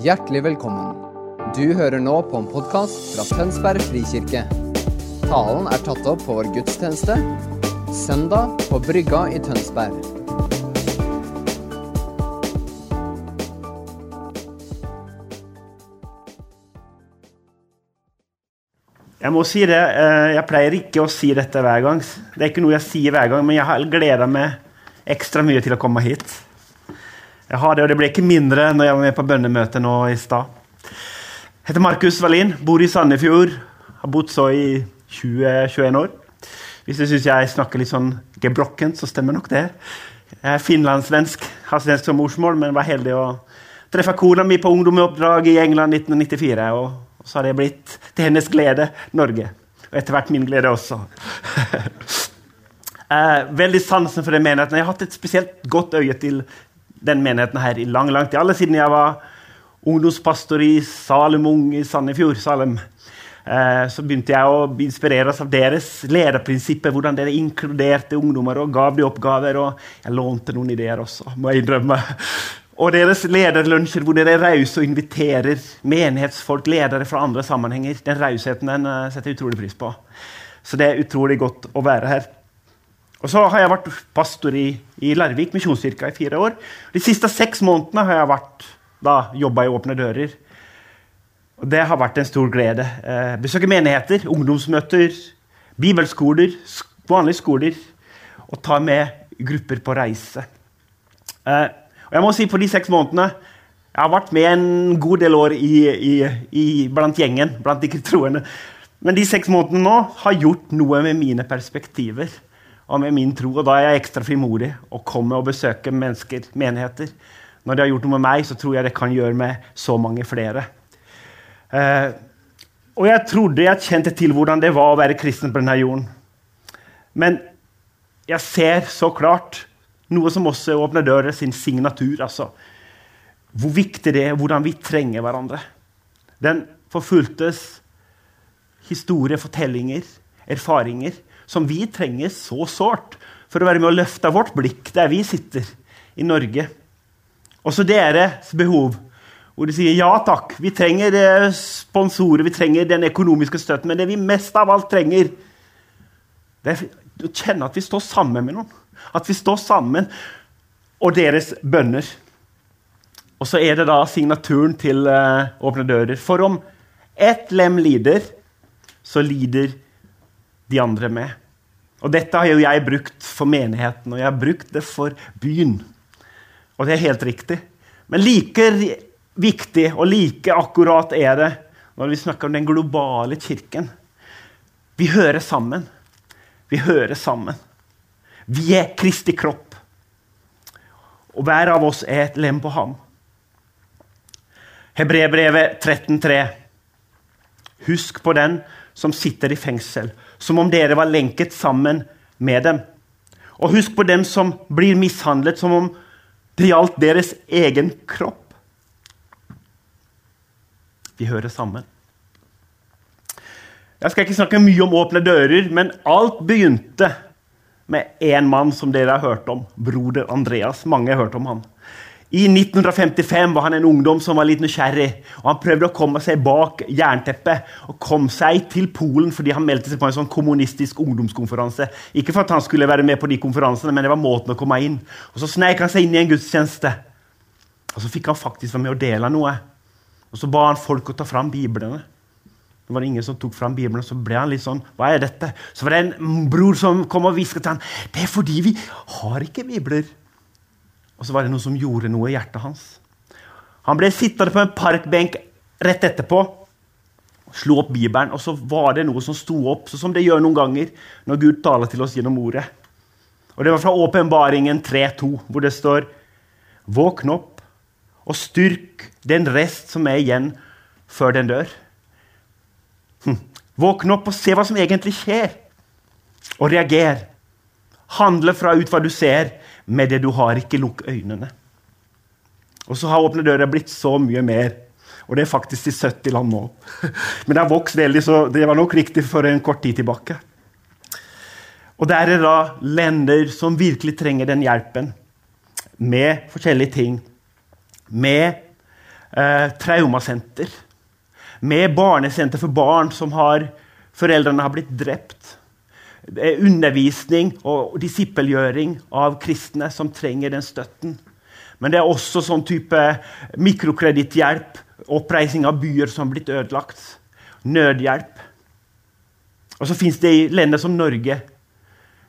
Hjertelig velkommen. Du hører nå på en podkast fra Tønsberg frikirke. Talen er tatt opp på vår gudstjeneste søndag på Brygga i Tønsberg. Jeg må si det, eh, jeg pleier ikke å si dette hver gang. Det er ikke noe jeg sier hver gang, men jeg har gleda meg ekstra mye til å komme hit. Jeg har det, og det ble ikke mindre når jeg var med på bønnemøtet nå i stad. Jeg heter Markus Wallin, bor i Sandefjord. Har bodd så i 20-21 år. Hvis du syns jeg snakker litt sånn gebrokkent, så stemmer nok det. Jeg er finlandssvensk, har svensk som morsmål, men var heldig å treffe kona mi på ungdomsoppdrag i England 1994. og så har det blitt til hennes glede Norge. Og etter hvert min glede også. eh, veldig sansen for det menigheten. Jeg har hatt et spesielt godt øye til den menigheten her i lang lang tid. Alle siden jeg var ungdomspastor i Salem Ung i Sandefjord. Salem. Eh, så begynte jeg å inspireres av deres lederprinsipper. Hvordan dere inkluderte ungdommer og gav de oppgaver. Og jeg lånte noen ideer også, må jeg innrømme. Og deres lederlunsjer hvor dere er rause og inviterer menighetsfolk, ledere fra andre sammenhenger. Den rausheten den eh, setter jeg utrolig pris på. Så det er utrolig godt å være her. Og så har jeg vært pastor i, i Larvik misjonskirke i fire år. De siste seks månedene har jeg vært, jobba i Åpne dører. Og det har vært en stor glede. Eh, besøke menigheter, ungdomsmøter, bibelskoler, vanlige skoler. Og ta med grupper på reise. Eh, og jeg må si På de seks månedene jeg har vært med en god del år i, i, i, blant gjengen, blant de troende. Men de seks månedene nå har gjort noe med mine perspektiver og med min tro. Og da er jeg ekstra frimodig og kommer og besøker mennesker, menigheter. Når de har gjort noe med meg, så tror jeg det kan gjøre med så mange flere. Eh, og jeg trodde jeg kjente til hvordan det var å være kristen på denne jorden. Men jeg ser så klart noe som også åpner dører sin signatur. altså. Hvor viktig det er, hvordan vi trenger hverandre. Den forfulgtes historie, fortellinger, erfaringer som vi trenger så sårt for å være med å løfte vårt blikk der vi sitter i Norge. Også deres behov, hvor de sier ja takk, vi trenger eh, sponsorer, vi trenger den økonomiske støtten, men det vi mest av alt trenger, det er å kjenne at vi står sammen med noen. At vi står sammen, og deres bønner. Og så er det da signaturen til uh, Åpne dører. For om ett lem lider, så lider de andre med. Og dette har jo jeg brukt for menigheten, og jeg har brukt det for byen. Og det er helt riktig. Men like viktig og like akkurat er det når vi snakker om den globale kirken. Vi hører sammen. Vi hører sammen. Vi er Kristi kropp. Og hver av oss er et lem på ham. Hebrebrevet 13,3. Husk på den som sitter i fengsel, som om dere var lenket sammen med dem. Og husk på dem som blir mishandlet, som om det gjaldt deres egen kropp. Vi hører sammen. Jeg skal ikke snakke mye om åpne dører, men alt begynte med én mann som dere har hørt om. Broder Andreas. Mange har hørt om han. I 1955 var han en ungdom som var litt nysgjerrig. og Han prøvde å komme seg bak jernteppet og kom seg til Polen fordi han meldte seg på en sånn kommunistisk ungdomskonferanse. Ikke for at han skulle være med på de konferansene, men det var måten å komme inn. Og Så sneik han seg inn i en gudstjeneste. Og så fikk han faktisk være med å dele noe. Og Så ba han folk å ta fram biblene. Det var ingen som tok fram Bibelen, så ble han litt sånn Hva er dette? Så var det en bror som kom og hvisket til ham det er fordi vi har ikke bibler. Og så var det noe som gjorde noe i hjertet hans. Han ble sittende på en parkbenk rett etterpå. Slo opp Bibelen, og så var det noe som sto opp, sånn som det gjør noen ganger når Gud taler til oss gjennom ordet. Og Det var fra Åpenbaringen 3.2, hvor det står Våkn opp og styrk den rest som er igjen før den dør. Hm. Våkne opp og se hva som egentlig skjer, og reager. Handle fra ut hva du ser, med det du har. Ikke lukk øynene. Og så har Åpne dører blitt så mye mer. Og det er faktisk i 70 land nå. Men det har vokst veldig, så det var nok riktig for en kort tid tilbake. Og der er da lender som virkelig trenger den hjelpen, med forskjellige ting. Med eh, traumasenter. Med barnesenter for barn som har foreldrene har blitt drept. Er undervisning og disippelgjøring av kristne som trenger den støtten. Men det er også sånn type mikrokreditthjelp, oppreising av byer som har blitt ødelagt. Nødhjelp. Og så fins det i länder som Norge,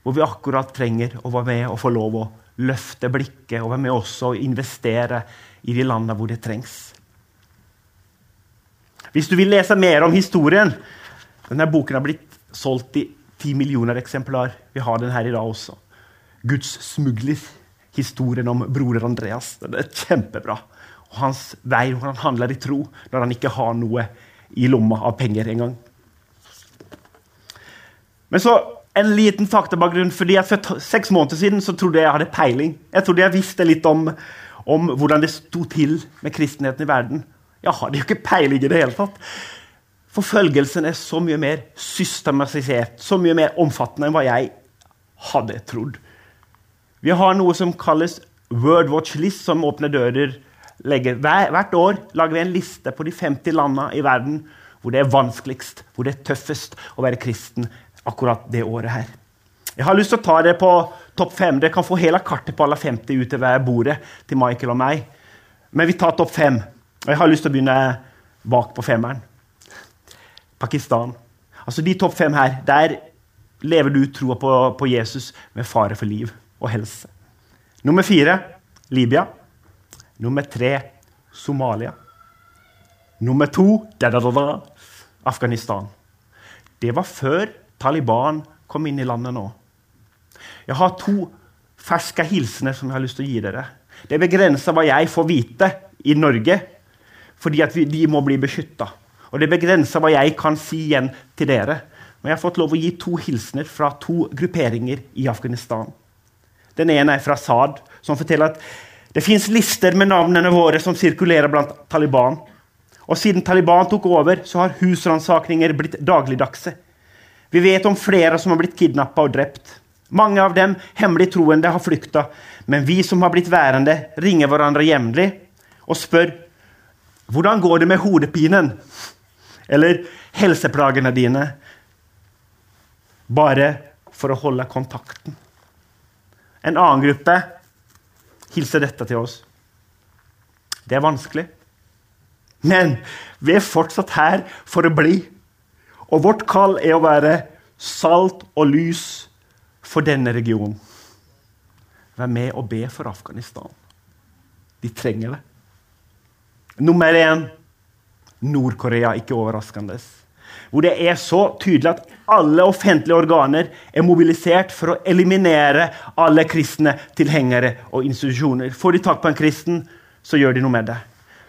hvor vi akkurat trenger å være med og få lov å løfte blikket og være med også og investere i de landene hvor det trengs. Hvis du vil lese mer om historien Denne boken har blitt solgt i ti millioner eksemplar. Vi har den her i dag også. Guds smugler. Historien om broder Andreas. Den er kjempebra. Og hans vei hvor han handler i tro når han ikke har noe i lomma av penger engang. Men så en liten faktabakgrunn. fordi For seks måneder siden så trodde jeg jeg hadde peiling. Jeg trodde jeg visste litt om, om hvordan det sto til med kristenheten i verden. Jeg hadde jo ikke peiling i det hele tatt. Forfølgelsen er så mye mer systematisert, så mye mer omfattende enn hva jeg hadde trodd. Vi har noe som kalles World Watch List, som åpner dører. Legger, hvert år lager vi en liste på de 50 landene i verden hvor det er vanskeligst, hvor det er tøffest å være kristen akkurat det året her. Jeg har lyst til å ta det på topp fem. Dere kan få hele kartet på alle 50 utover bordet til Michael og meg. Men vi tar topp fem. Og jeg har lyst til å begynne bak på femmeren. Pakistan. Altså De topp fem her, der lever du troa på, på, Jesus med fare for liv og helse. Nummer fire Libya. Nummer tre Somalia. Nummer to da, da, da, Afghanistan. Det var før Taliban kom inn i landet nå. Jeg har to ferske hilsener som jeg har lyst til å gi dere. Det begrenser hva jeg får vite i Norge, fordi vi, de må bli beskytta. Og det begrenser hva jeg kan si igjen til dere. Men jeg har fått lov å gi to hilsener fra to grupperinger i Afghanistan. Den ene er fra Saad, som forteller at det fins lister med navnene våre som sirkulerer blant Taliban. Og siden Taliban tok over, så har husransakninger blitt dagligdagse. Vi vet om flere som har blitt kidnappa og drept. Mange av dem hemmelig troende har flykta, men vi som har blitt værende, ringer hverandre jevnlig og spør hvordan går det med hodepinen eller helseplagene dine, bare for å holde kontakten. En annen gruppe hilser dette til oss. Det er vanskelig. Men vi er fortsatt her for å bli. Og vårt kall er å være salt og lys for denne regionen. Vær med og be for Afghanistan. De trenger det. Nummer én Nord-Korea, ikke overraskende. Hvor det er så tydelig at alle offentlige organer er mobilisert for å eliminere alle kristne tilhengere og institusjoner. Får de tak på en kristen, så gjør de noe med det.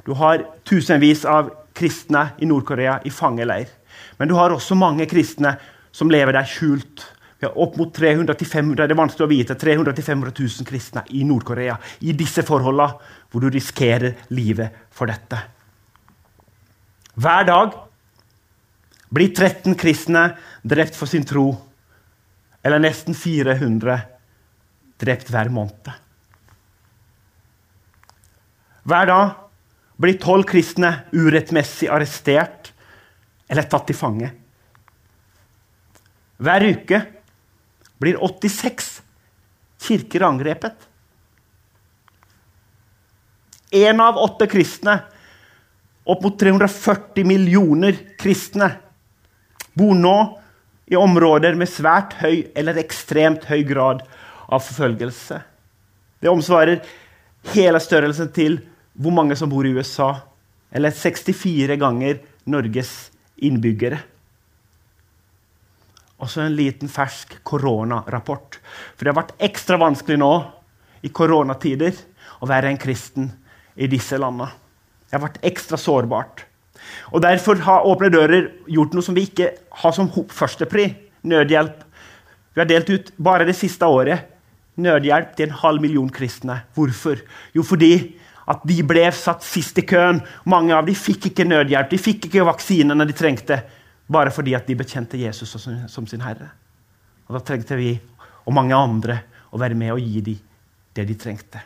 Du har tusenvis av kristne i Nord-Korea i fangeleir. Men du har også mange kristne som lever der skjult. Vi har opp mot 300-500 det er vanskelig å vite, 300 500 000 kristne i Nord-Korea i disse forholdene, hvor du risikerer livet for dette. Hver dag blir 13 kristne drept for sin tro. Eller nesten 400 drept hver måned. Hver dag blir tolv kristne urettmessig arrestert eller tatt til fange. Hver uke blir 86 kirker angrepet. Én av åtte kristne, opp mot 340 millioner kristne, bor nå i områder med svært høy eller ekstremt høy grad av forfølgelse. Det omsvarer hele størrelsen til hvor mange som bor i USA, eller 64 ganger Norges innbyggere. Og så en liten fersk koronarapport. For det har vært ekstra vanskelig nå i koronatider å være en kristen i disse landene. Det har vært ekstra sårbart. Og Derfor har Åpne dører gjort noe som vi ikke har som førstepri. Nødhjelp. Vi har delt ut bare det siste året nødhjelp til en halv million kristne. Hvorfor? Jo, fordi at de ble satt sist i køen. Mange av dem fikk ikke nødhjelp, de fikk ikke vaksinene de trengte, bare fordi at de bekjente Jesus som sin herre. Og Da trengte vi og mange andre å være med og gi dem det de trengte.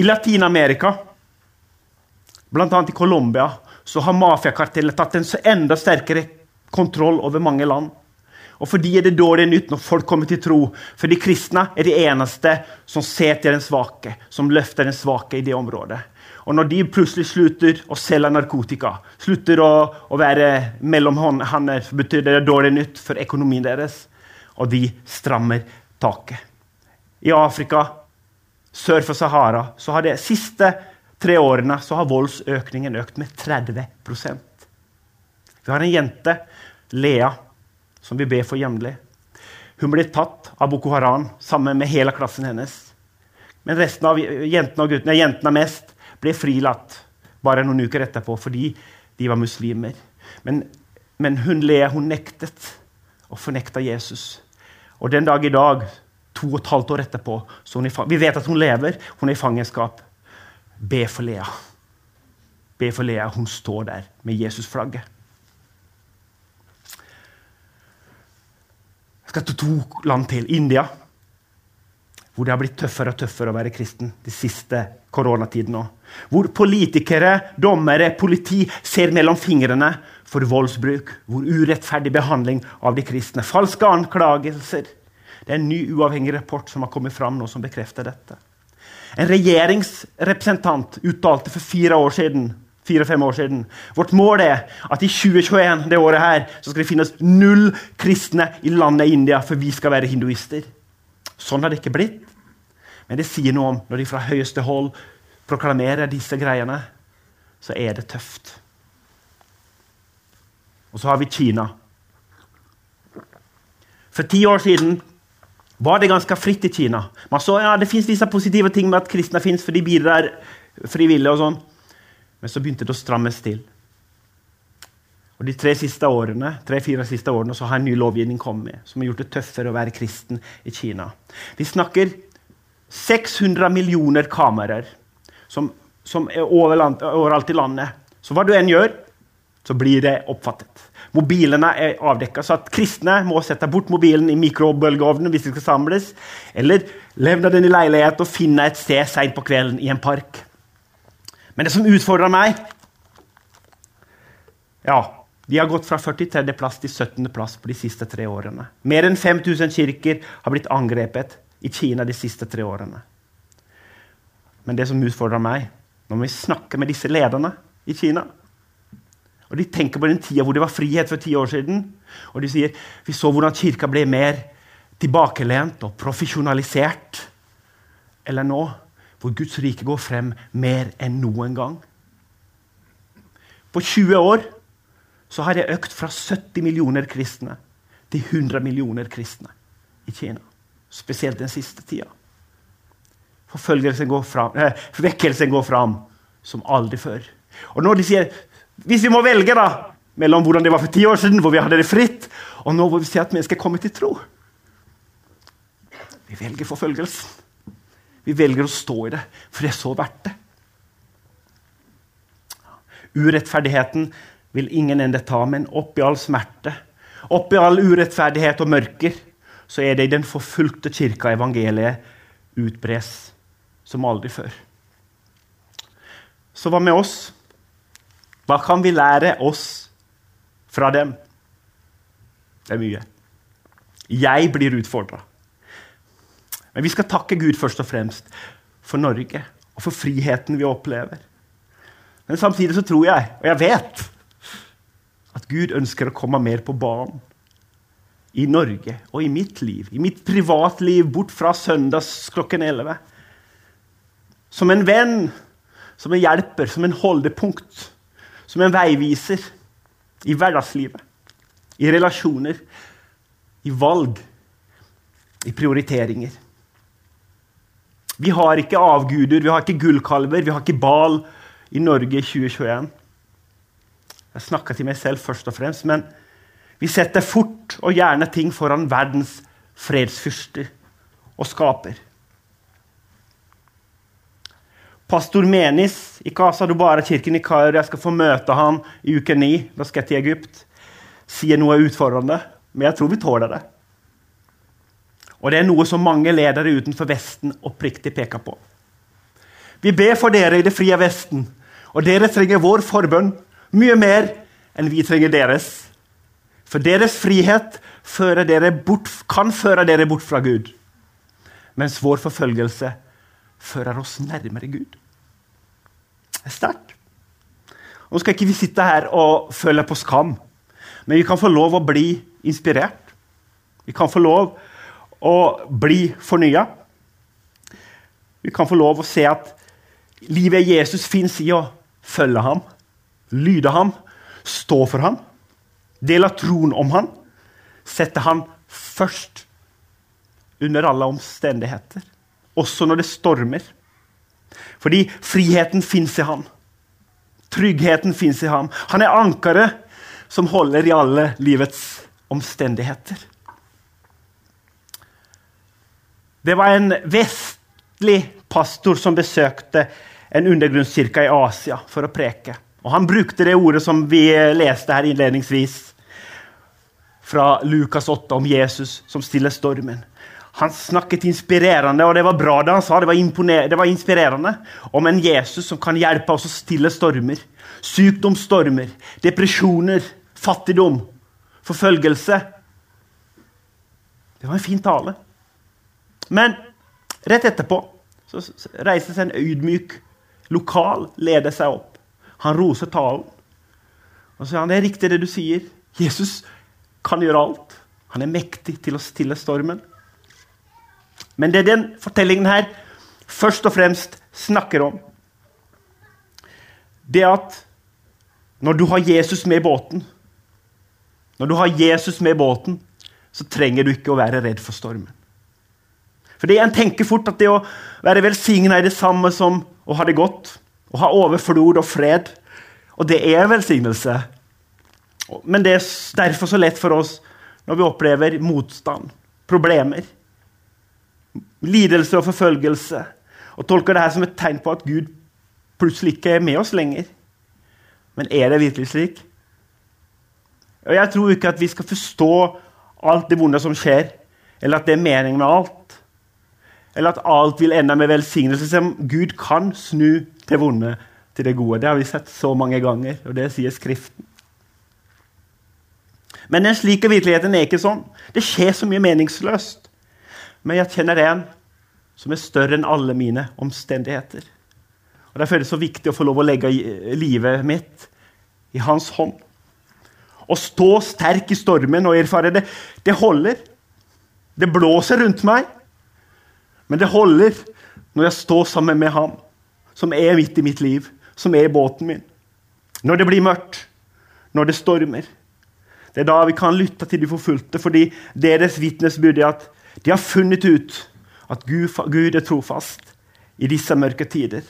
I Latin-Amerika bl.a. i Colombia, så har mafiakartellet tatt en enda sterkere kontroll over mange land. Og for de er det dårlig nytt når folk kommer til tro. For de kristne er de eneste som ser til den svake, som løfter den svake i det området. Og når de plutselig slutter å selge narkotika, slutter å, å være mellomhånder, så betyr det dårlig nytt for økonomien deres. Og de strammer taket. I Afrika, sør for Sahara, så har det siste tre årene så har voldsøkningen økt med 30% Vi har en jente, Lea, som vi ber for jevnlig. Hun ble tatt av Boko Haram sammen med hele klassen hennes. Men resten av jentene og guttene, jentene mest, ble frilatt bare noen uker etterpå fordi de var muslimer. Men, men hun Lea hun nektet å fornekte Jesus. Og den dag i dag, to og et halvt år etterpå, vi vet at hun lever, hun er i fangenskap. Be for Lea. Be for Lea. Hun står der med Jesus-flagget. Jeg skal til to land til. India, hvor det har blitt tøffere og tøffere å være kristen de siste koronatiden nå. Hvor politikere, dommere, politi ser mellom fingrene for voldsbruk. Hvor urettferdig behandling av de kristne. Falske anklagelser. Det er en ny uavhengig rapport som har kommet fram nå som bekrefter dette. En regjeringsrepresentant uttalte for fire år siden fire-fem år siden. Vårt mål er at i 2021 det året her, så skal det finnes null kristne i landet India, for vi skal være hinduister. Sånn har det ikke blitt. Men det sier noe om når de fra høyeste hold proklamerer disse greiene, så er det tøft. Og så har vi Kina. For ti år siden var det ganske fritt i Kina. Man så ja, Det fins visse positive ting med at kristne fins, for de bidrar frivillig. og sånn. Men så begynte det å strammes til. Og De tre siste årene, tre-fire siste årene så har en ny lovgivning kommet som har gjort det tøffere å være kristen i Kina. Vi snakker 600 millioner kameraer som, som er overalt i landet. Så hva du enn gjør, så blir det oppfattet. Mobilene er avdekka, så at kristne må sette bort mobilen i mikrobølgeovnen hvis de skal samles, eller levne den i leilighet og finne et sted seint på kvelden i en park. Men det som utfordrer meg Ja, de har gått fra 43.-plass til 17.-plass på de siste tre årene. Mer enn 5000 kirker har blitt angrepet i Kina de siste tre årene. Men det som utfordrer meg, når vi snakker med disse lederne i Kina og De tenker på den tida hvor det var frihet for ti år siden. Og de sier vi så hvordan kirka ble mer tilbakelent og profesjonalisert. Eller nå hvor Guds rike går frem mer enn noen gang. På 20 år så har det økt fra 70 millioner kristne til 100 millioner kristne i Kina. Spesielt den siste tida. Forfølgelsen går fram, eh, Vekkelsen går fram som aldri før. Og når de sier Hvis vi må velge da, mellom hvordan det var for ti år siden, hvor vi hadde det fritt, og nå hvor vi ser at mennesker kommer til tro Vi velger forfølgelsen. Vi velger å stå i det, for det er så verdt det. Urettferdigheten vil ingen ende ta, men oppi all smerte, oppi all urettferdighet og mørker, så er det i den forfulgte kirka evangeliet utbres som aldri før. Så hva med oss? Hva kan vi lære oss fra dem? Det er mye. Jeg blir utfordra. Men vi skal takke Gud først og fremst for Norge og for friheten vi opplever. Men samtidig så tror jeg, og jeg vet, at Gud ønsker å komme mer på banen. I Norge og i mitt liv, i mitt privatliv, bort fra søndags klokken 11. Som en venn, som en hjelper, som en holdepunkt. Som en veiviser i hverdagslivet, i relasjoner, i valg, i prioriteringer. Vi har ikke avguder, vi har ikke gullkalver, vi har ikke bal i Norge i 2021. Jeg snakker til meg selv først og fremst, men vi setter fort og gjerne ting foran verdens fredsfyrster og skaper. Pastor Menis i Casa Dubara-kirken i Kairo, jeg skal få møte ham i uke ni, da skal jeg til Egypt, sier noe utfordrende, men jeg tror vi tåler det. Og det er noe som mange ledere utenfor Vesten oppriktig peker på. Vi ber for dere i det frie Vesten Og dere trenger vår forbønn mye mer enn vi trenger deres. For deres frihet dere bort, kan føre dere bort fra Gud, mens vår forfølgelse fører oss nærmere Gud. Det er sterkt. Nå skal ikke vi sitte her og føle på skam, men vi kan få lov å bli inspirert. Vi kan få lov å bli fornya. Vi kan få lov å se at livet Jesus fins i å følge ham, lyde ham, stå for ham, dele troen om ham, sette ham først under alle omstendigheter, også når det stormer. Fordi friheten fins i ham. Tryggheten fins i ham. Han er ankeret som holder i alle livets omstendigheter. Det var en vestlig pastor som besøkte en undergrunnskirke i Asia for å preke. Og Han brukte det ordet som vi leste her innledningsvis, fra Lukas 8 om Jesus som stiller stormen. Han snakket inspirerende, og det var bra det han sa. Det var, det var inspirerende om en Jesus som kan hjelpe oss å stille stormer. Sykdomsstormer, depresjoner, fattigdom, forfølgelse. Det var en fin tale. Men rett etterpå så reiser seg en ydmyk lokal leder seg opp. Han roser talen. Og så sier han det er riktig det du sier. Jesus kan gjøre alt. Han er mektig til å stille stormen. Men det den fortellingen her først og fremst snakker om, det er at når du har Jesus med i båten Når du har Jesus med i båten, så trenger du ikke å være redd for stormen. For En tenker fort at det å være velsigna er det samme som å ha det godt. Å ha overflod og fred. Og det er velsignelse. Men det er derfor så lett for oss når vi opplever motstand, problemer lidelse og forfølgelse, og tolker det her som et tegn på at Gud plutselig ikke er med oss lenger. Men er det virkelig slik? Og Jeg tror ikke at vi skal forstå alt det vonde som skjer, eller at det er meningen med alt. Eller at alt vil ende med velsignelse, som Gud kan snu det vonde til det gode. Det har vi sett så mange ganger, og det sier Skriften. Men den slike virkeligheten er ikke sånn. Det skjer så mye meningsløst. Men jeg kjenner en som er større enn alle mine omstendigheter. Og Derfor er det så viktig å få lov å legge livet mitt i hans hånd. Å stå sterk i stormen og erfare det. Det holder. Det blåser rundt meg, men det holder når jeg står sammen med ham, som er midt i mitt liv, som er i båten min. Når det blir mørkt, når det stormer. Det er da vi kan lytte til de forfulgte, fordi deres vitnesbyrd er at de har funnet ut at Gud er trofast i disse mørke tider.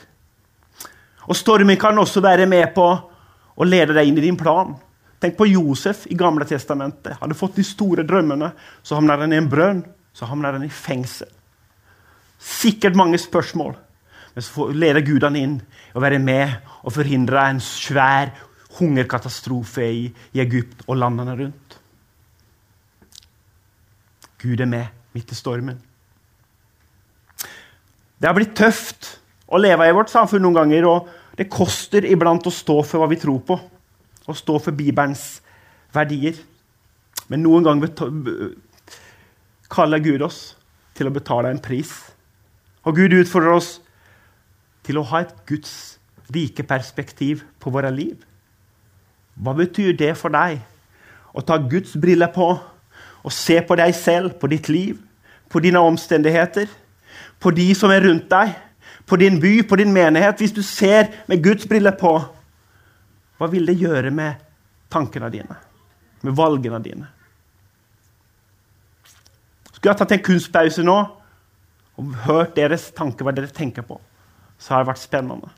Og Stormen kan også være med på å lede deg inn i din plan. Tenk på Josef i Gamle testamentet. Hadde fått de store drømmene. Så havner han i en brønn. Så havner han i fengsel. Sikkert mange spørsmål. Men så leder Gud han inn og være med og forhindre en svær hungerkatastrofe i, i Egypt og landene rundt. Gud er med midt i stormen. Det har blitt tøft å leve i vårt samfunn noen ganger, og det koster iblant å stå for hva vi tror på, å stå for Bibelens verdier. Men noen ganger kaller Gud oss til å betale en pris. Og Gud utfordrer oss til å ha et Guds rike perspektiv på våre liv. Hva betyr det for deg å ta Guds briller på og se på deg selv, på ditt liv, på dine omstendigheter? på de som er rundt deg, på din by, på din menighet, hvis du ser med Guds briller på, hva vil det gjøre med tankene dine, med valgene dine? Skulle jeg tatt en kunstpause nå og hørt deres tanker, hva dere tenker på, så har det vært spennende.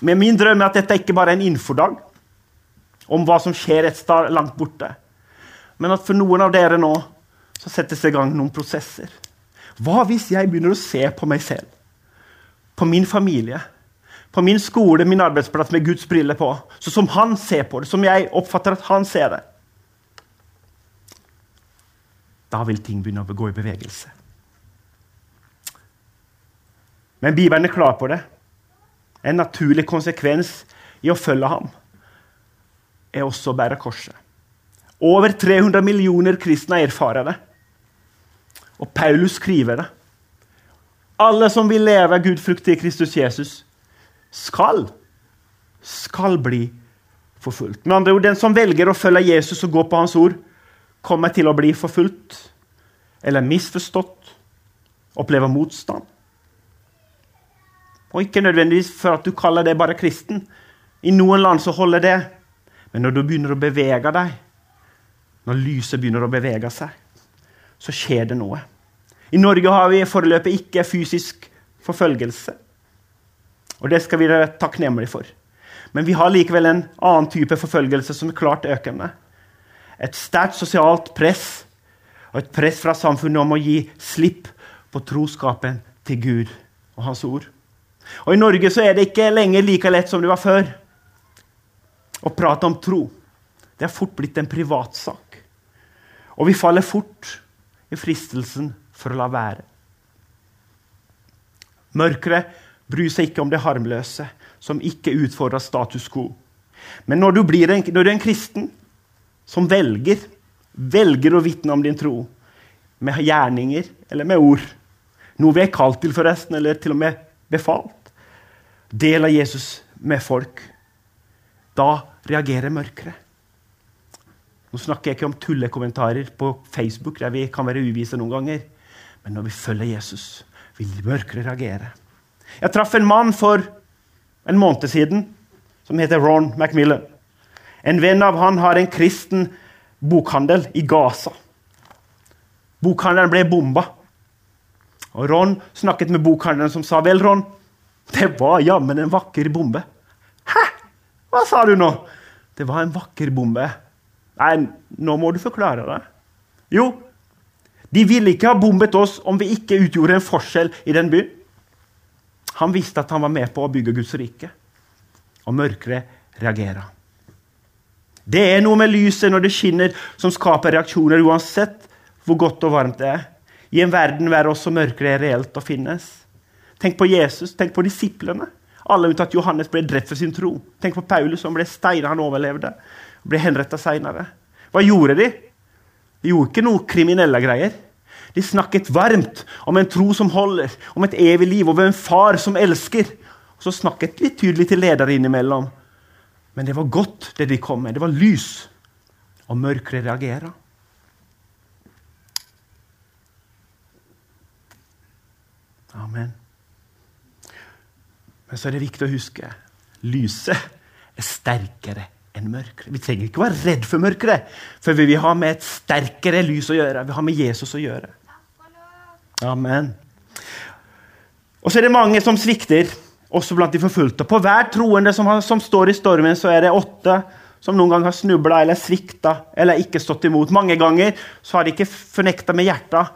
Men min drøm er at dette ikke bare er en infodag om hva som skjer et sted langt borte, men at for noen av dere nå så settes det i gang noen prosesser. Hva hvis jeg begynner å se på meg selv, på min familie, på min skole, min arbeidsplass med Guds briller på, så som han ser på det, som jeg oppfatter at han ser det? Da vil ting begynne å gå i bevegelse. Men Bibelen er klar på det. En naturlig konsekvens i å følge ham er også å bære korset. Over 300 millioner kristne erfarer det. Og Paulus skriver det. Alle som vil leve gudfruktig i Kristus Jesus, skal, skal bli forfulgt. Med andre ord, Den som velger å følge Jesus og gå på hans ord, kommer til å bli forfulgt eller misforstått, oppleve motstand. Og ikke nødvendigvis for at du kaller det bare kristen. I noen land så holder det. Men når du begynner å bevege deg, når lyset begynner å bevege seg, så skjer det noe. I Norge har vi foreløpig ikke fysisk forfølgelse. Og det skal vi være takknemlige for. Men vi har likevel en annen type forfølgelse som er klart økende. Et sterkt sosialt press og et press fra samfunnet om å gi slipp på troskapen til Gud og Hans ord. Og I Norge så er det ikke lenger like lett som det var før å prate om tro. Det er fort blitt en privatsak. Og vi faller fort i fristelsen for å la være. Mørket bryr seg ikke om det harmløse, som ikke utfordrer status quo. Men når du, en, når du er en kristen som velger, velger å vitne om din tro, med gjerninger eller med ord, noe vi er kalt til, forresten, eller til og med befalt, Del av Jesus med folk. Da reagerer mørket. Nå snakker jeg ikke om tullekommentarer på Facebook, der vi kan være uvise noen ganger. Men når vi følger Jesus, vil de mørkere reagere. Jeg traff en mann for en måned siden som heter Ron Macmillan. En venn av han har en kristen bokhandel i Gaza. Bokhandelen ble bomba. Og Ron snakket med bokhandelen, som sa vel, Ron, det var jammen en vakker bombe. Hæ? Hva sa du nå? Det var en vakker bombe. Nei, nå må du forklare det. Jo, de ville ikke ha bombet oss om vi ikke utgjorde en forskjell i den byen. Han visste at han var med på å bygge Guds rike. Og mørket reagerer. Det er noe med lyset når det skinner, som skaper reaksjoner uansett hvor godt og varmt det er. I en verden der også mørket er reelt og finnes. Tenk på Jesus, tenk på disiplene. Alle unntatt Johannes ble drept for sin tro. Tenk på Paulus, som ble steina, han overlevde. Ble henretta seinere. Hva gjorde de? De gjorde ikke noe kriminelle greier. De snakket varmt om en tro som holder, om et evig liv, om en far som elsker. Og så snakket de tydelig til ledere innimellom. Men det var godt, det de kom med. Det var lys. Og mørket reagerer. Amen. Men så er det viktig å huske lyset er sterkere enn mørket. Vi trenger ikke være redd for mørket, for vi vil ha med et sterkere lys å gjøre. Vi har med Jesus å gjøre. Amen. Og så er det mange som svikter, også blant de forfulgte. På hver troende som, har, som står i stormen, så er det åtte som noen gang har snubla eller svikta eller ikke stått imot. Mange ganger så har de ikke fornekta med hjertet,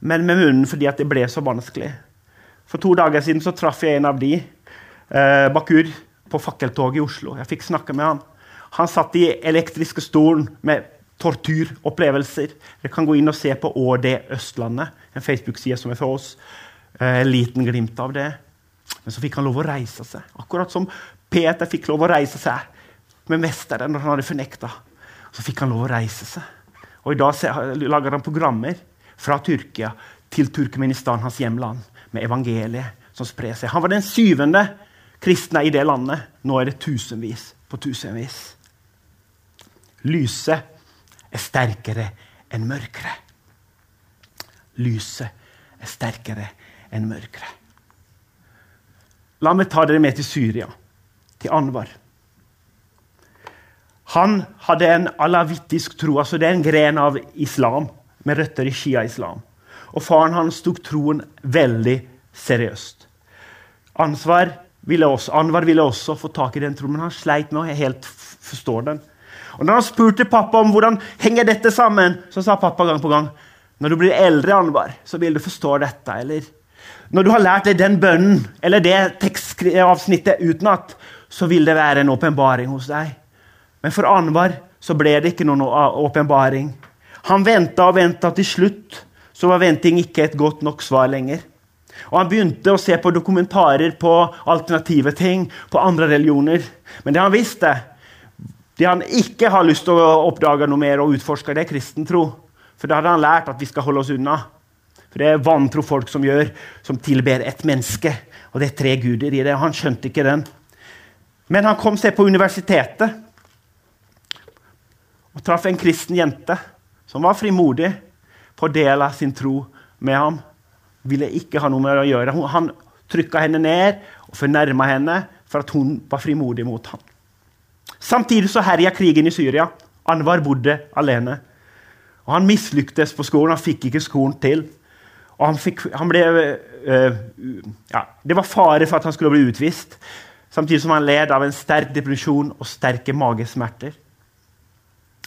men med munnen fordi det ble så vanskelig. For to dager siden så traff jeg en av de eh, Bakur på fakkeltoget i Oslo. Jeg fikk snakke med han. Han satt i elektriske stolen med torturopplevelser. Dere kan gå inn og se på ÅD Østlandet, en Facebook-side som er for oss. Eh, en liten glimt av det. Men så fikk han lov å reise seg. Akkurat som Peter fikk lov å reise seg med mesteren når han hadde fornekta. Så fikk han lov å reise seg. Og i dag lager han programmer fra Tyrkia til Turkmenistan, hans hjemland, med evangeliet som sprer seg. Han var den syvende kristne i det landet. Nå er det tusenvis på tusenvis. Lyset er sterkere enn mørket. Lyset er sterkere enn mørket. La meg ta dere med til Syria, til Anwar. Han hadde en alawittisk tro, altså det er en gren av islam med røtter i shia-islam. Og faren hans tok troen veldig seriøst. Ansvar ville også, Anwar ville også få tak i den troen, men han sleit med å helt forstå den. Og når han spurte pappa om hvordan henger dette sammen, så sa pappa gang på gang når du blir eldre, Anbar, så vil du forstå dette. Eller når du har lært deg den bønnen eller det tekstavsnittet utenat, så vil det være en åpenbaring hos deg. Men for Anbar så ble det ikke noen åpenbaring. Han venta og venta. Til slutt så var venting ikke et godt nok svar lenger. Og Han begynte å se på dokumentarer på alternative ting, på andre religioner. Men det han visste, det han ikke har lyst til å oppdage noe mer og utforske, det er kristen tro. For da hadde han lært at vi skal holde oss unna. For det er vantro folk som gjør, som tilber et menneske. Og det er tre guder i det. og Han skjønte ikke den. Men han kom seg på universitetet og traff en kristen jente som var frimodig på å dele sin tro med ham. Ville ikke ha noe med det å gjøre. Han trykka henne ned og fornærma henne for at hun var frimodig mot ham. Samtidig så herja krigen i Syria. Anwar bodde alene. Og Han mislyktes på skolen. Han fikk ikke skolen til. Og han, fikk, han ble øh, ja, Det var fare for at han skulle bli utvist, samtidig som han led av en sterk depresjon og sterke magesmerter.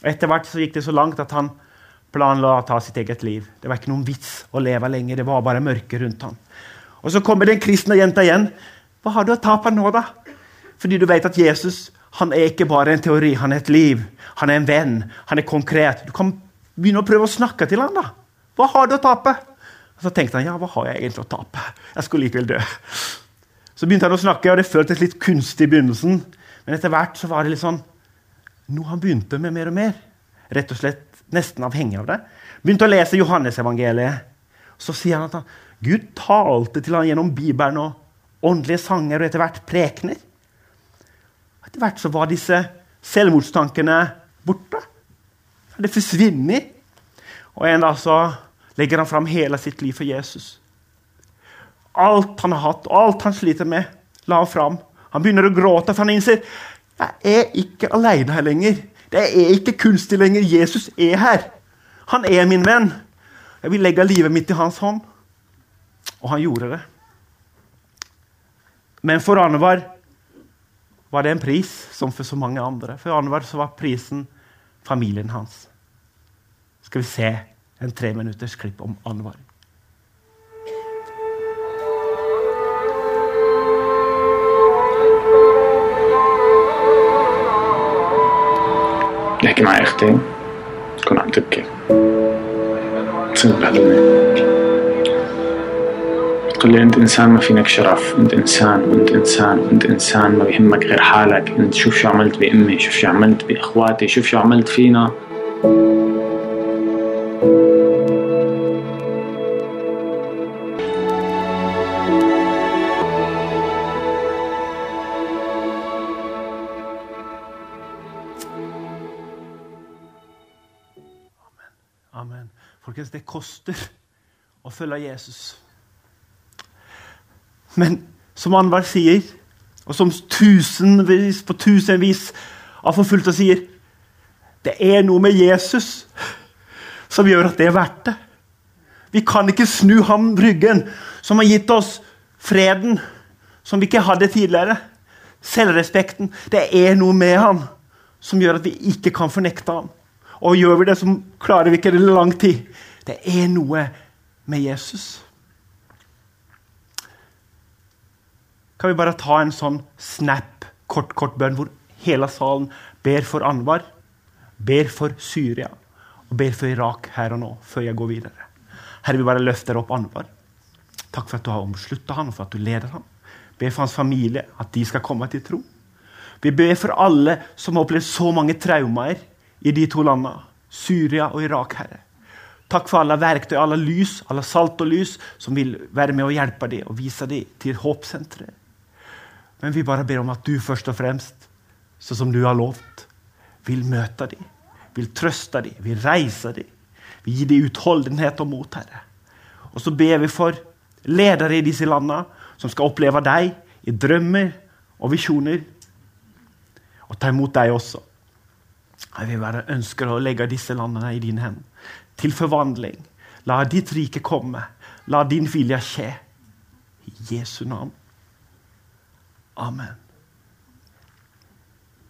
Etter hvert så gikk det så langt at han planla å ta sitt eget liv. Det var ikke noen vits å leve lenger. Det var bare mørke rundt ham. Og Så kommer den kristne jenta igjen. Hva har du å tape nå, da? Fordi du vet at Jesus han er ikke bare en teori, han er et liv. Han er en venn. Han er konkret. Du kan begynne å prøve å snakke til ham da. Hva har du å tape? Og så tenkte han ja, hva har jeg egentlig å tape? Jeg skulle likevel dø. Så begynte han å snakke, og det føltes litt kunstig i begynnelsen. Men etter hvert så var det litt sånn noe han begynte med mer og mer. Rett og slett nesten avhengig av det. Begynte å lese Johannesevangeliet. Så sier han at han, Gud talte til han gjennom Bibelen og åndelige sanger og etter hvert prekener. Etter hvert så var disse selvmordstankene borte. Det forsvinner. Og en dag så legger han fram hele sitt liv for Jesus. Alt han har hatt, alt han sliter med, la han fram. Han begynner å gråte, for han innser jeg er ikke alene her lenger. Det er ikke kunstig lenger. Jesus er her. Han er min venn. Jeg vil legge livet mitt i hans hånd. Og han gjorde det. Men for Arne var det en pris, som for så mange andre. For Annevar var prisen familien hans. Skal vi se en treminutters klipp om Anwar. نحكي مع اختي تكون عم تبكي تصير بهدلني بتقول لي أنت إنسان ما فينك شرف أنت إنسان وانت إنسان وانت إنسان ما بيهمك غير حالك أنت شوف شو عملت بأمي شوف شو عملت بأخواتي شوف شو عملت فينا Amen. Det koster å følge Jesus. Men som Anwar sier, og som tusenvis på tusenvis av forfulgte sier Det er noe med Jesus som gjør at det er verdt det. Vi kan ikke snu ham ryggen, som har gitt oss freden som vi ikke hadde tidligere. Selvrespekten. Det er noe med ham som gjør at vi ikke kan fornekte ham. Og gjør vi det, så klarer vi ikke det i lang tid. Det er noe med Jesus. Kan vi bare ta en sånn snap, kort, kort bønn, hvor hele salen ber for Anwar, ber for Syria og ber for Irak her og nå, før jeg går videre. Herre, vi bare løfter opp Anwar. Takk for at du har omslutta han, og for at du leder han. Be for hans familie, at de skal komme til tro. Vi ber for alle som har opplevd så mange traumer i de to landene, Syria og Irak, Herre. Takk for alle verktøy, alle lys, alle salt og lys som vil være med og hjelpe dem og vise dem til håpsenteret. Men vi bare ber om at du først og fremst, sånn som du har lovt, vil møte dem, vil trøste dem, vil reise dem. Vi gir dem utholdenhet og mot, Herre. Og så ber vi for ledere i disse landene som skal oppleve deg i drømmer og visjoner, og ta imot deg også. Jeg vil bare ønsker å legge disse landene i dine hender. Til forvandling. La ditt rike komme. La din vilje skje. I Jesu navn. Amen.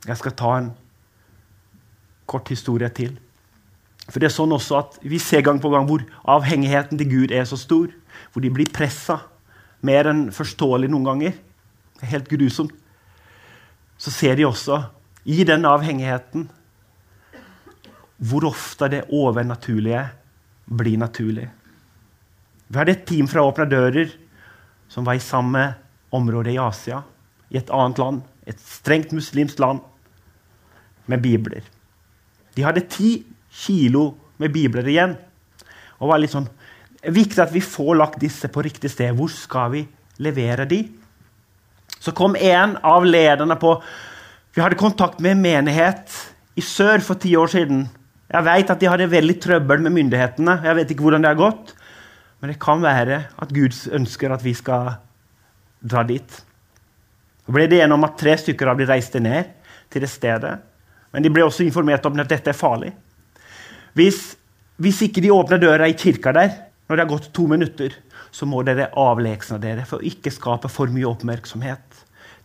Jeg skal ta en kort historie til. For det er sånn også at Vi ser gang på gang hvor avhengigheten til Gud er så stor. Hvor de blir pressa mer enn forståelig noen ganger. Det er helt grusomt. Så ser de også i den avhengigheten hvor ofte det overnaturlige blir naturlig. Vi hadde et team fra Åpne dører som var i samme område i Asia, i et annet land, et strengt muslimsk land, med bibler. De hadde ti kilo med bibler igjen. Og var litt sånn Viktig at vi får lagt disse på riktig sted. Hvor skal vi levere de? Så kom en av lederne på Vi hadde kontakt med en menighet i sør for ti år siden. Jeg vet at de hadde veldig trøbbel med myndighetene. Jeg vet ikke hvordan det har gått. Men det kan være at Gud ønsker at vi skal dra dit. Så ble det enige om at tre stykker av de reiste ned til det stedet. Men de ble også informert om at dette er farlig. Hvis, hvis ikke de åpner døra i kirka der, når det har gått to minutter, så må dere avleksne dere for å ikke skape for mye oppmerksomhet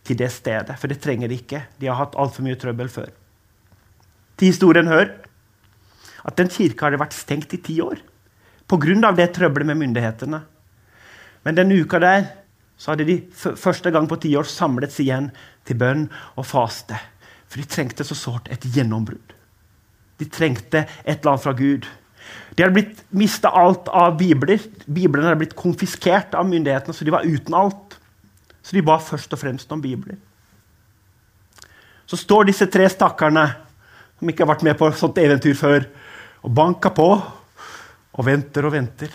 til det stedet. For det trenger de ikke. De har hatt altfor mye trøbbel før. Til historien hører at den kirka hadde vært stengt i ti år pga. det trøbbelet med myndighetene. Men den uka der så hadde de første gang på ti år samlet seg igjen til bønn og faste. For de trengte så sårt et gjennombrudd. De trengte et eller annet fra Gud. De hadde blitt mista alt av bibler. Biblene hadde blitt konfiskert av myndighetene, så de var uten alt. Så de ba først og fremst om bibler. Så står disse tre stakkarene som ikke har vært med på et sånt eventyr før, og banker på og venter og venter.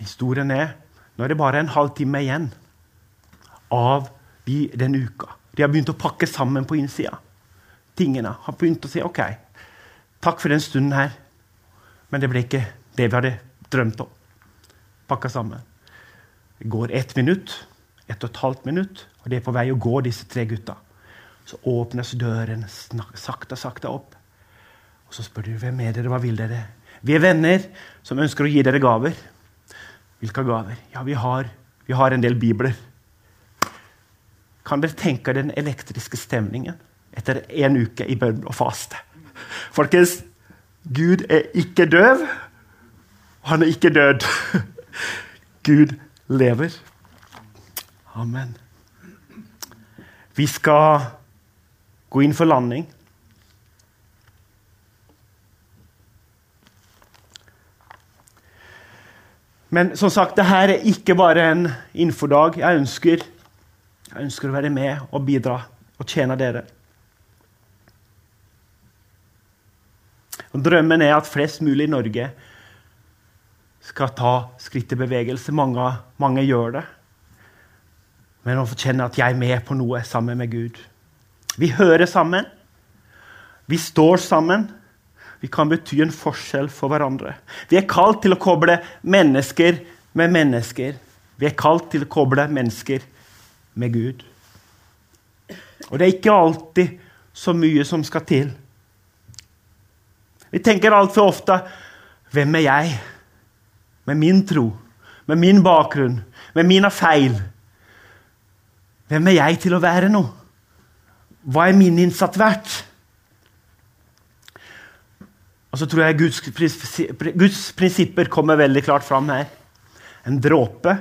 Historien er nå er det bare en halvtime igjen av den uka. De har begynt å pakke sammen på innsida. Tingene har begynt å si OK, takk for den stunden her. Men det ble ikke det vi hadde drømt om. Pakka sammen. Det går ett minutt, ett og et halvt minutt, og det er på vei å gå, disse tre gutta. Så åpnes døren sakte, sakte opp. Og så spør du hvem er dere, hva vil dere? Vi er venner som ønsker å gi dere gaver. Hvilke gaver? Ja, vi har, vi har en del bibler. Kan dere tenke den elektriske stemningen etter en uke i bønn og faste? Folkens, Gud er ikke døv, han er ikke død. Gud lever. Amen. Vi skal gå inn for landing. Men som sagt, det her er ikke bare en infodag. Jeg ønsker, jeg ønsker å være med og bidra og tjene dere. Og drømmen er at flest mulig i Norge skal ta skritt til bevegelse. Mange, mange gjør det. Men å få at jeg er med på noe sammen med Gud. Vi hører sammen. Vi står sammen. Vi kan bety en forskjell for hverandre. Vi er kalt til å koble mennesker med mennesker. Vi er kalt til å koble mennesker med Gud. Og det er ikke alltid så mye som skal til. Vi tenker altfor ofte Hvem er jeg? Med min tro, med min bakgrunn, med mine feil. Hvem er jeg til å være noe? Hva er min innsats verdt? Og så tror jeg Guds, Guds prinsipper kommer veldig klart fram her. En dråpe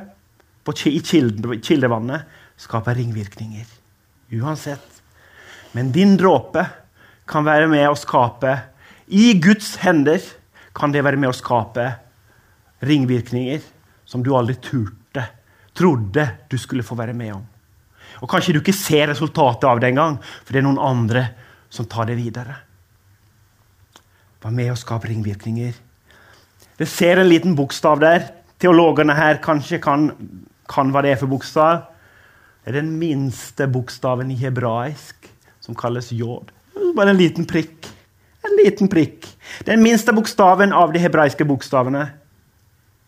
i kildevannet skaper ringvirkninger. Uansett. Men din dråpe kan være med å skape i Guds hender kan det være med å skape ringvirkninger som du aldri turte, trodde du skulle få være med om. Og Kanskje du ikke ser resultatet av det engang, for det er noen andre som tar det videre. Vær med å skape ringvirkninger. Det ser en liten bokstav der. Teologene her kanskje kan, kan hva det er for bokstav. Det er den minste bokstaven i hebraisk, som kalles jod. Bare en liten prikk. En liten prikk. Den minste bokstaven av de hebraiske bokstavene.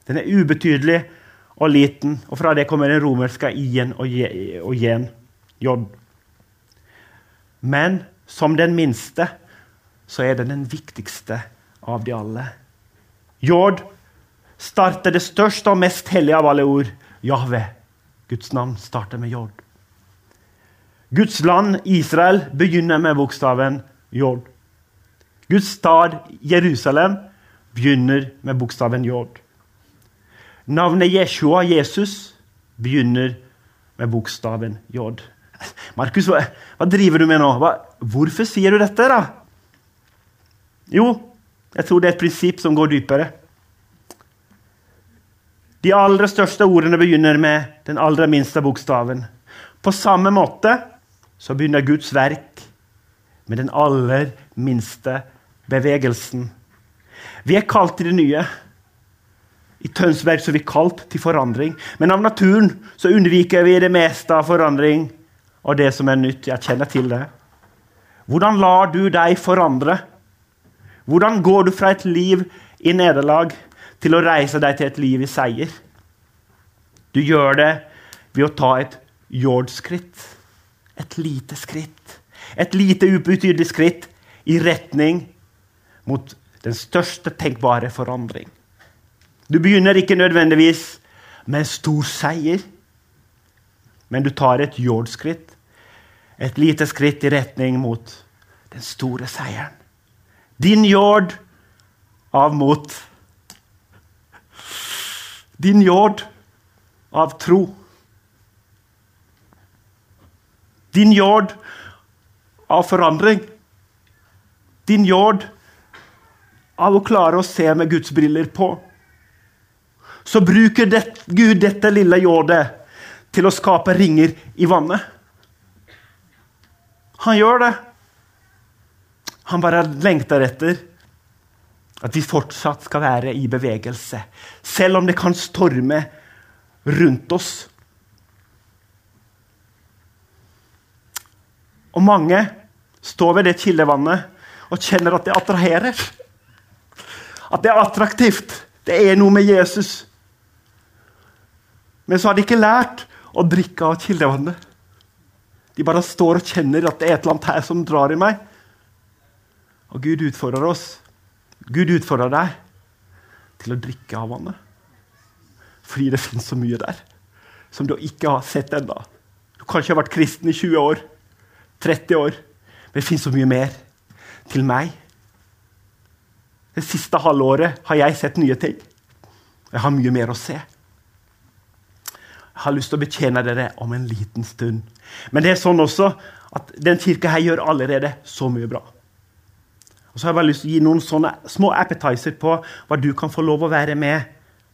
Den er ubetydelig og liten, og fra det kommer den romerske i-en og j-en. J. Men som den minste så er den den viktigste av de alle. Jord starter det største og mest hellige av alle ord. Jahve. Guds navn starter med jord. Guds land, Israel, begynner med bokstaven jord. Guds stad Jerusalem begynner med bokstaven jord. Navnet Jeshua, Jesus, begynner med bokstaven Jord. Markus, hva, hva, driver du med nå? Hva, hvorfor sier du dette, da? Jo, jeg tror det er et prinsipp som går dypere. De aller største ordene begynner med den aller minste bokstaven. På samme måte så begynner Guds verk med den aller minste bevegelsen. Vi er kalt til det nye. I Tønsberg så er vi kalt til forandring. Men av naturen så unnviker vi det meste av forandring og det som er nytt. Jeg kjenner til det. Hvordan lar du deg forandre? Hvordan går du fra et liv i nederlag til å reise deg til et liv i seier? Du gjør det ved å ta et jordskritt. Et lite skritt. Et lite ubetydelig skritt i retning mot den største tenkbare forandring. Du begynner ikke nødvendigvis med en stor seier, men du tar et jordskritt. Et lite skritt i retning mot den store seieren. Din jord av mot. Din jord av tro. Din jord av forandring. Din jord av å klare å se med Guds briller på. Så bruker det, Gud dette lille jordet til å skape ringer i vannet. Han gjør det. Han bare lengter etter at vi fortsatt skal være i bevegelse, selv om det kan storme rundt oss. Og mange står ved det kildevannet og kjenner at det attraherer. At det er attraktivt. Det er noe med Jesus. Men så har de ikke lært å drikke av kildevannet. De bare står og kjenner at det er et eller annet her som drar i meg. Og Gud utfordrer oss. Gud utfordrer deg til å drikke av vannet. Fordi det finnes så mye der som du ikke har sett ennå. Du kanskje har vært kristen i 20 år, 30 år, men det finnes så mye mer til meg. Det siste halvåret har jeg sett nye ting. Jeg har mye mer å se. Jeg har lyst til å betjene dere om en liten stund. Men det er sånn også at den kirka her gjør allerede så mye bra. Og så har jeg bare lyst til å gi noen sånne små appetizer på hva du kan få lov å være med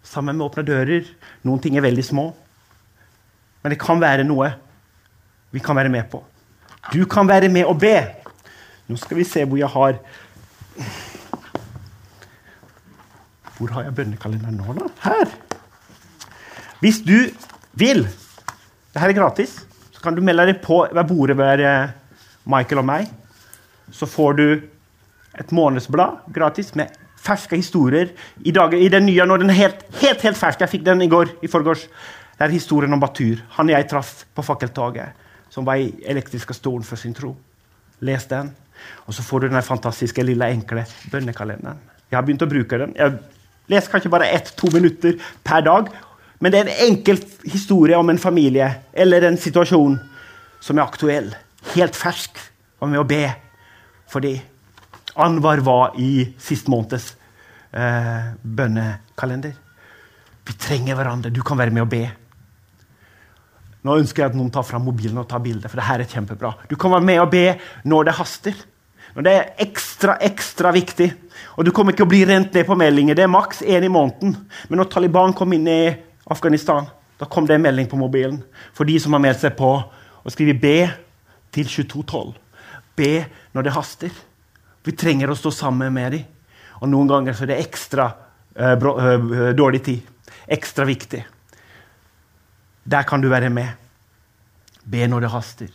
sammen med Åpne dører. Noen ting er veldig små, men det kan være noe vi kan være med på. Du kan være med og be. Nå skal vi se hvor jeg har Hvor har jeg bønnekalenderen nå, da? Her. Hvis du vil Dette er gratis. Så kan du melde deg på ved bordet ved Michael og meg. Så får du et månedsblad gratis med ferske historier. I, dag, i den nye, nå, den er helt, helt, helt fersk, jeg fikk den i går, i forgårs, det er historien om Batur. Han jeg traff på fakkeltoget, som var i elektriske stolen for sin tro. Les den. Og så får du den fantastiske, lille, enkle bønnekalenderen. Jeg har begynt å bruke den. Jeg leser kanskje bare ett-to minutter per dag. Men det er en enkel historie om en familie eller en situasjon som er aktuell. Helt fersk. Og med å be for dem. Anwar var i sist måneds eh, bønnekalender. Vi trenger hverandre. Du kan være med og be. Nå ønsker jeg at noen tar fram mobilen og tar bilde, for det her er kjempebra. Du kan være med og be når det haster. Når det er ekstra, ekstra viktig. Og du kommer ikke å bli rent ned på meldinger. Det er maks én i måneden. Men når Taliban kom inn i Afghanistan, da kom det en melding på mobilen for de som har meldt seg på og skriver B til 2212. B når det haster. Vi trenger å stå sammen med dem. Og noen ganger så er det ekstra uh, bro, uh, dårlig tid. Ekstra viktig. Der kan du være med. Be når det haster.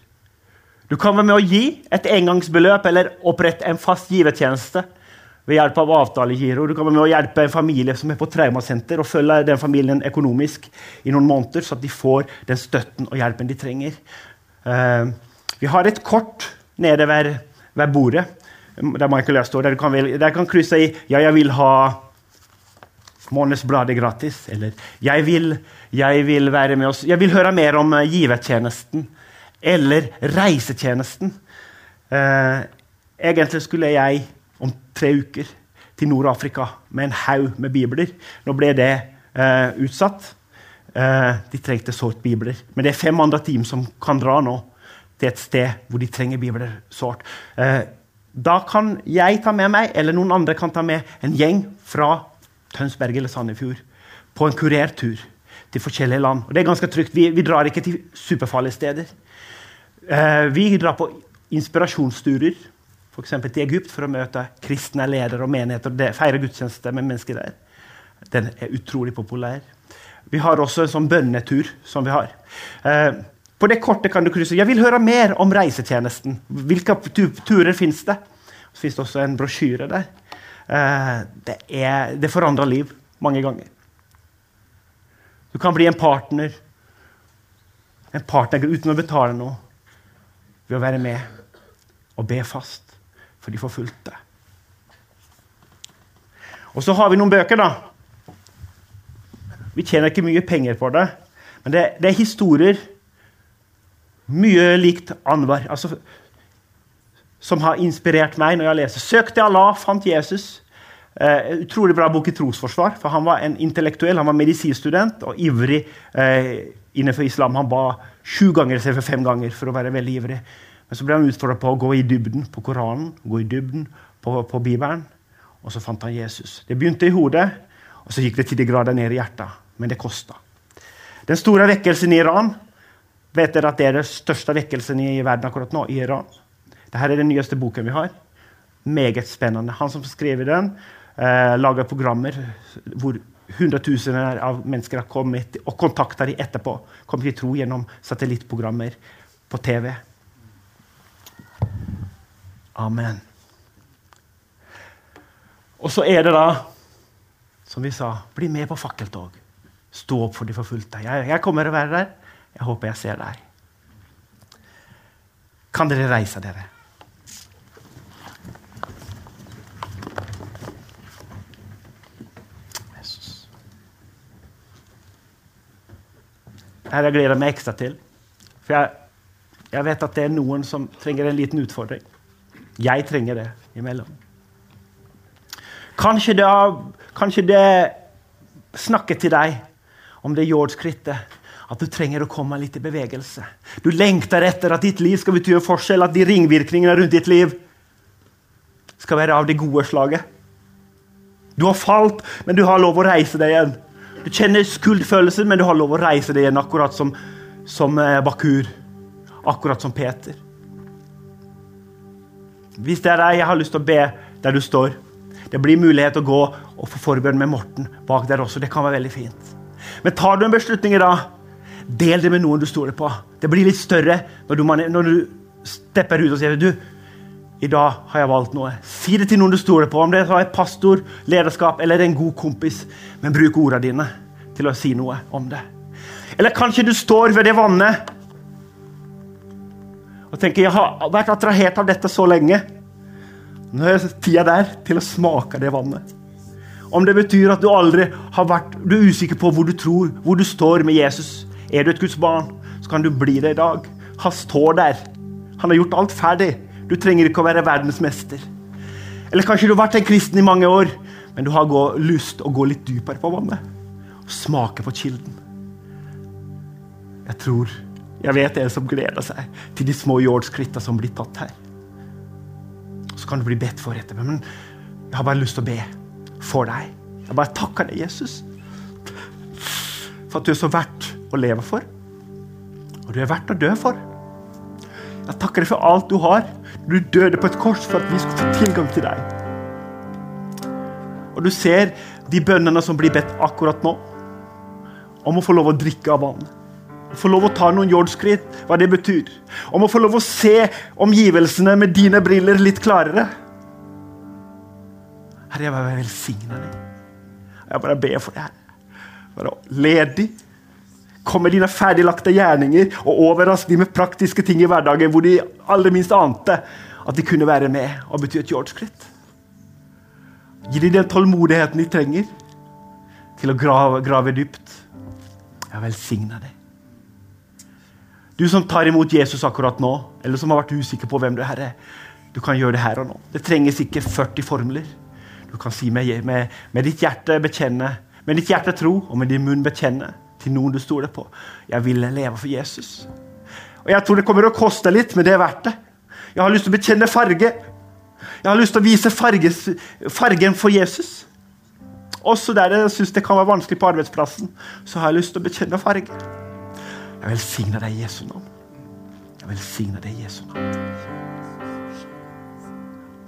Du kan være med å gi et engangsbeløp eller opprette en fast givertjeneste ved hjelp av avtalegiro. Du kan være med å hjelpe en familie som er på traumasenter, og følge den familien økonomisk i noen måneder, så at de får den støtten og hjelpen de trenger. Uh, vi har et kort nede ved, ved bordet der Michael står, der du kan, der kan krysse i ja, jeg vil ha Månedsbladet gratis. Eller jeg vil, jeg vil være med oss, jeg vil høre mer om uh, givertjenesten. Eller reisetjenesten. Uh, egentlig skulle jeg om tre uker til Nord-Afrika med en haug med bibler. Nå ble det uh, utsatt. de trengte sårt bibler. Men det er fem andre team som kan dra nå til et sted hvor de trenger bibler sårt. Da kan jeg ta med meg, eller noen andre kan ta med, en gjeng fra Tønsberg eller Sandefjord på en kurertur til forskjellige land. Og det er ganske trygt. Vi, vi drar ikke til superfarlige steder. Eh, vi drar på inspirasjonsturer, f.eks. til Egypt, for å møte kristne ledere og menigheter Det, feire gudstjeneste med mennesker der. Den er utrolig populær. Vi har også en sånn bønnetur som vi har. Eh, på det kortet kan du krysse. Jeg vil høre mer om reisetjenesten. Hvilke turer fins det? Så fins det også en brosjyre der. Eh, det, er, det forandrer liv mange ganger. Du kan bli en partner. En partner uten å betale noe. Ved å være med og be fast for de forfulgte. Og så har vi noen bøker, da. Vi tjener ikke mye penger på det, men det, det er historier mye likt Anwar. Altså, som har inspirert meg når jeg leser. 'Søk til Allah, fant Jesus'. Uh, utrolig bra bok i trosforsvar. for Han var en intellektuell, han var medisinstudent og ivrig uh, innenfor islam. Han ba sju ganger istedenfor fem ganger for å være veldig ivrig. Men så ble han utfordra på å gå i dybden på Koranen, gå i dybden på, på Bibelen. Og så fant han Jesus. Det begynte i hodet, og så gikk det til de grader ned i hjertet. Men det kosta. Den store vekkelsen i Iran vet dere at det er den største vekkelsen i verden akkurat nå. i Iran. Dette er den nyeste boken vi har. Meget spennende. Han som skrev den, eh, lager programmer hvor hundretusener av mennesker har kommet og kontakta dem etterpå. Kommer til tro gjennom satellittprogrammer på TV. Amen. Og så er det da, som vi sa, bli med på fakkeltog. Stå opp for de forfulgte. Jeg, jeg kommer å være der. Jeg håper jeg ser deg. Kan dere reise dere? Jesus. Her jeg gleder meg ekstra til. For jeg, jeg vet at det er noen som trenger en liten utfordring. Jeg trenger det imellom. Kanskje det, kanskje det snakker til deg om det jordskrittet at du trenger å komme litt i bevegelse. Du lengter etter at ditt liv skal bety en forskjell, at de ringvirkningene rundt ditt liv skal være av det gode slaget. Du har falt, men du har lov å reise deg igjen. Du kjenner skuldfølelsen, men du har lov å reise deg igjen, akkurat som, som eh, Bakur. Akkurat som Peter. Hvis det er deg, jeg har lyst til å be der du står. Det blir mulighet til å gå og få forbønn med Morten bak der også. Det kan være veldig fint. Men tar du en beslutning i dag Del det med noen du stoler på. Det blir litt større når du, når du stepper ut og sier du, i dag har jeg valgt noe. Si det til noen du stoler på, om det er pastor, lederskap eller en god kompis. Men bruk ordene dine til å si noe om det. Eller kanskje du står ved det vannet og tenker jeg har vært attrahert av dette så lenge. Nå er tida der til å smake det vannet. Om det betyr at du aldri har vært du er usikker på hvor du tror, hvor du står med Jesus. Er du et Guds barn, så kan du bli det i dag. Han står der. Han har gjort alt ferdig. Du trenger ikke å være verdensmester. Eller kanskje du har vært en kristen i mange år, men du har lyst å gå litt dypere på vannet. Og smake på kilden. Jeg tror, jeg vet en som gleder seg til de små jordskrittene som blir tatt her. Så kan du bli bedt for etterpå. Men jeg har bare lyst til å be for deg. Jeg bare takker deg, Jesus, for at du er så verdt å leve for. Og du er verdt å dø for. Jeg takker deg for alt du har. Du døde på et kors for at vi skulle få tilgang til deg. Og du ser de bønnene som blir bedt akkurat nå, om å få lov å drikke av vann. Få lov å ta noen jordskritt, hva det betyr. Om å få lov å se omgivelsene med dine briller litt klarere. Herre, jeg bare velsigner deg. Jeg bare ber for deg. Bare led ledig. Kom med dine ferdiglagte gjerninger og overrask dem med praktiske ting i hverdagen hvor de aller minst ante at de kunne være med og bety et jordskritt. Gi dem den tålmodigheten de trenger til å grave, grave dypt. Jeg velsigner deg. Du som tar imot Jesus akkurat nå, eller som har vært usikker på hvem du er, du kan gjøre det her og nå. Det trenges ikke 40 formler. Du kan si med, med, med ditt hjerte bekjenne, med ditt hjerte tro og med din munn bekjenne til noen du stoler på. Jeg vil leve for Jesus. Og Jeg tror det kommer å koste litt, men det er verdt det. Jeg har lyst til å bekjenne farge. Jeg har lyst til å vise farges, fargen for Jesus. Også der jeg syns det kan være vanskelig på arbeidsplassen, så har jeg lyst til å bekjenne farge. Jeg velsigner deg i Jesu navn. Jeg velsigner deg i Jesu navn.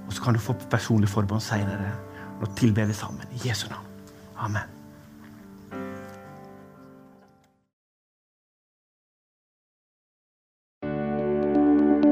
Og så kan du få personlig forbånd seinere. Nå tilber vi sammen i Jesu navn. Amen.